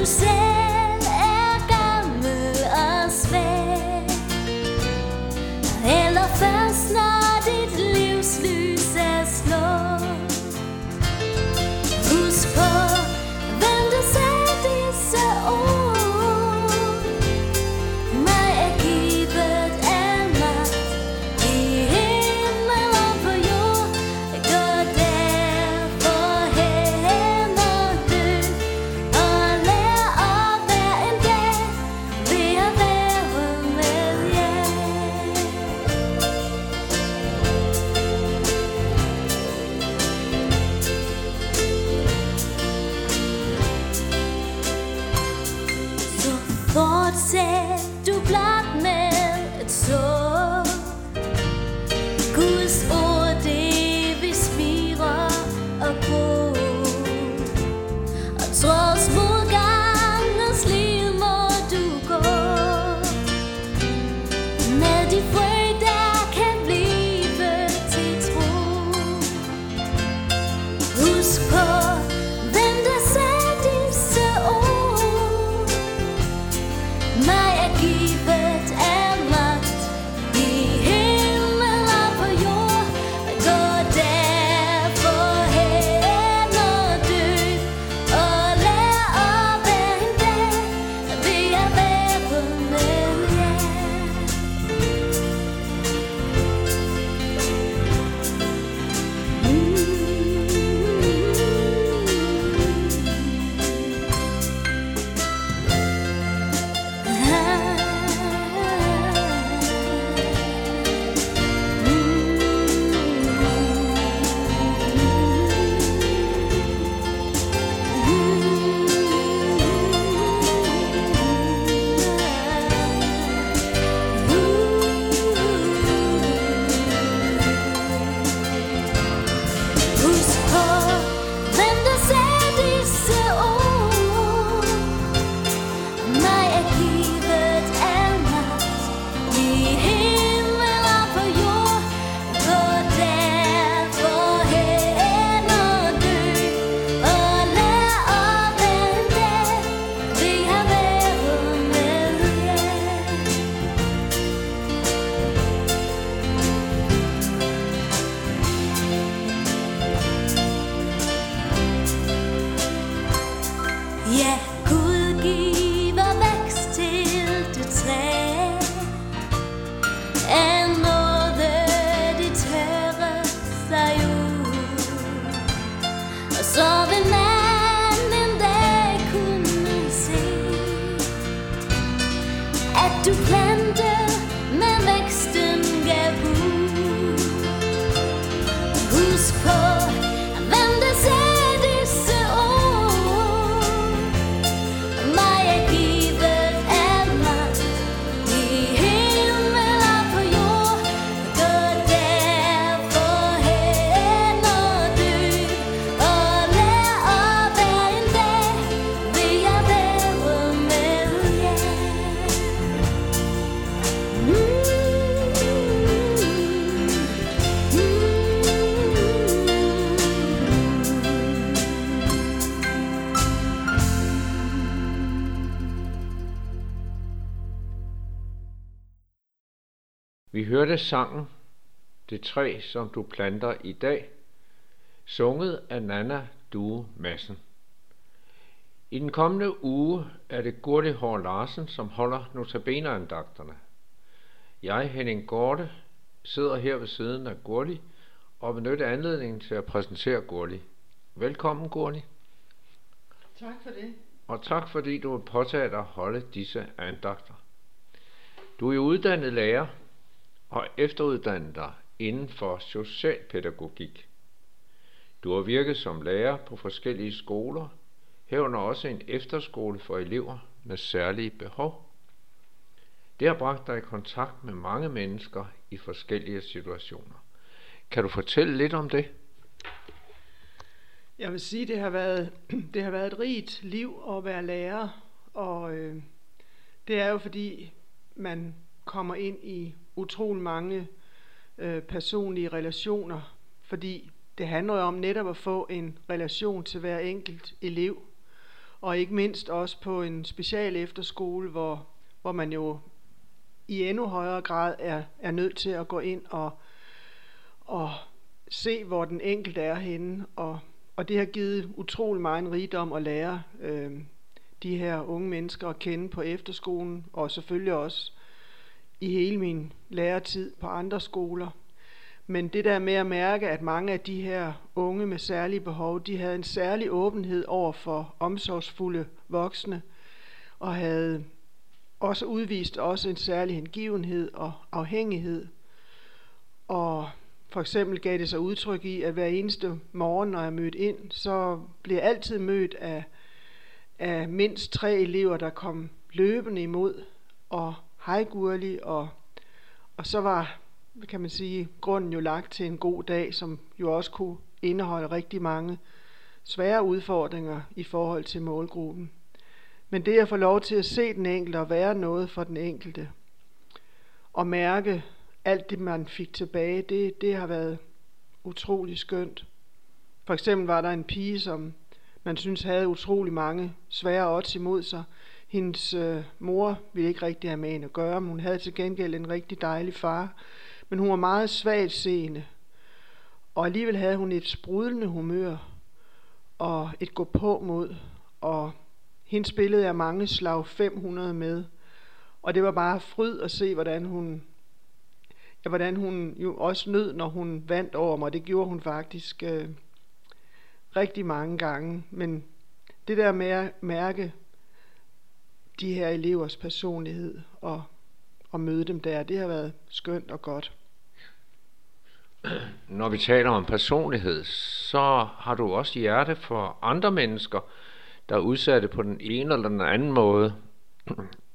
du selv Vi hørte sangen Det træ, som du planter i dag, sunget af Nana Due Madsen. I den kommende uge er det Gurli Hår Larsen, som holder notabeneandagterne. Jeg, Henning Gorte, sidder her ved siden af Gurli og vil benytte anledningen til at præsentere Gurli. Velkommen, Gurli, Tak for det. og tak fordi du vil påtage dig at holde disse andagter. Du er uddannet lærer og efteruddannet dig inden for socialpædagogik. Du har virket som lærer på forskellige skoler, herunder også en efterskole for elever med særlige behov. Det har bragt dig i kontakt med mange mennesker i forskellige situationer. Kan du fortælle lidt om det? Jeg vil sige, det har været, det har været et rigt liv at være lærer, og øh, det er jo fordi, man kommer ind i utrolig mange øh, personlige relationer, fordi det handler jo om netop at få en relation til hver enkelt elev. og ikke mindst også på en special efterskole, hvor, hvor man jo i endnu højere grad er, er nødt til at gå ind og, og se, hvor den enkelte er henne, og, og det har givet utrolig meget en rigdom at lære øh, de her unge mennesker at kende på efterskolen, og selvfølgelig også i hele min læretid på andre skoler. Men det der med at mærke, at mange af de her unge med særlige behov, de havde en særlig åbenhed over for omsorgsfulde voksne, og havde også udvist også en særlig hengivenhed og afhængighed. Og for eksempel gav det sig udtryk i, at hver eneste morgen, når jeg mødte ind, så blev jeg altid mødt af, af mindst tre elever, der kom løbende imod, og hej Gurli, og, og så var, kan man sige, grunden jo lagt til en god dag, som jo også kunne indeholde rigtig mange svære udfordringer i forhold til målgruppen. Men det at få lov til at se den enkelte og være noget for den enkelte, og mærke alt det, man fik tilbage, det, det har været utrolig skønt. For eksempel var der en pige, som man synes havde utrolig mange svære odds imod sig. Hendes øh, mor ville ikke rigtig have med hende at gøre, men hun havde til gengæld en rigtig dejlig far. Men hun var meget svagt seende, og alligevel havde hun et sprudlende humør og et gå på mod, og hende spillede jeg mange slag 500 med. Og det var bare fryd at se, hvordan hun, ja, hvordan hun jo også nød, når hun vandt over mig. Det gjorde hun faktisk øh, rigtig mange gange. Men det der med at mærke de her elevers personlighed og, og møde dem der, det har været skønt og godt. Når vi taler om personlighed, så har du også hjerte for andre mennesker, der er udsatte på den ene eller den anden måde.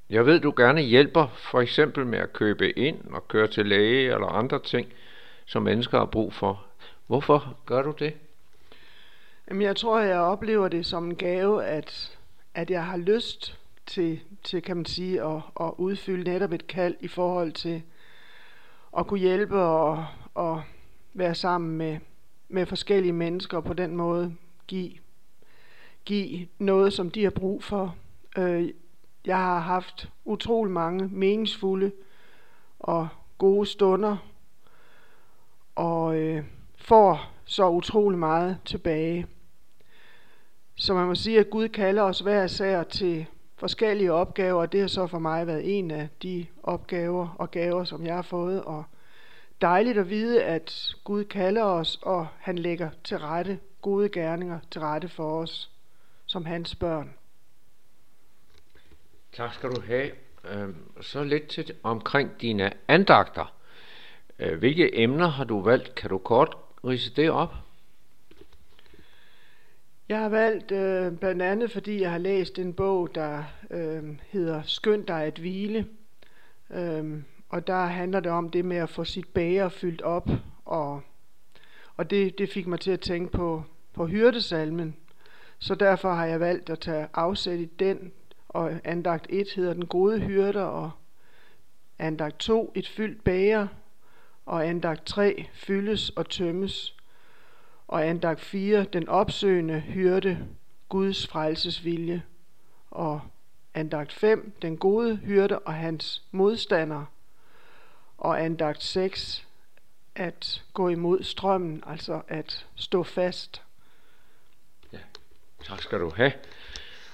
Jeg ved, du gerne hjælper for eksempel med at købe ind og køre til læge eller andre ting, som mennesker har brug for. Hvorfor gør du det? Jamen, jeg tror, jeg oplever det som en gave, at, at jeg har lyst til, til kan man sige, at, at udfylde netop et kald i forhold til at kunne hjælpe og, og være sammen med, med forskellige mennesker og på den måde give give noget, som de har brug for. Øh, jeg har haft utrolig mange meningsfulde og gode stunder, og øh, får så utrolig meget tilbage. Så man må sige, at Gud kalder os hver især til forskellige opgaver, og det har så for mig været en af de opgaver og gaver, som jeg har fået, og dejligt at vide, at Gud kalder os, og han lægger til rette gode gerninger til rette for os som hans børn. Tak skal du have. Øhm, så lidt til omkring dine andagter. Øh, hvilke emner har du valgt? Kan du kort rise det op? Jeg har valgt øh, blandt andet, fordi jeg har læst en bog, der øh, hedder Skynd dig at hvile. Øh, og der handler det om det med at få sit bager fyldt op. Og, og det, det fik mig til at tænke på, på hyrdesalmen, så derfor har jeg valgt at tage afsæt i den, og andagt 1 hedder Den gode hyrder, og andagt 2 Et fyldt bager, og andagt 3 Fyldes og tømmes, og andagt 4 Den opsøgende hyrde, Guds frelsesvilje, og andagt 5 Den gode hyrde og hans modstander, og andagt 6 at gå imod strømmen, altså at stå fast. Tak skal du have.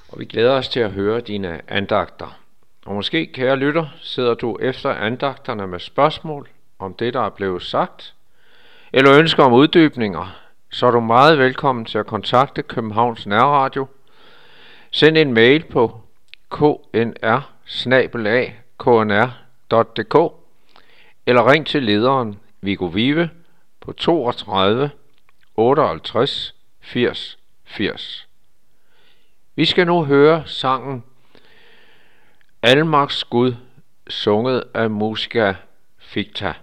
Og vi glæder os til at høre dine andagter. Og måske, kære lytter, sidder du efter andagterne med spørgsmål om det, der er blevet sagt, eller ønsker om uddybninger, så er du meget velkommen til at kontakte Københavns Nærradio. Send en mail på knr knr.dk eller ring til lederen Viggo Vive på 32 58 80 80. Vi skal nu høre sangen Almaks Gud, sunget af Musika Ficta.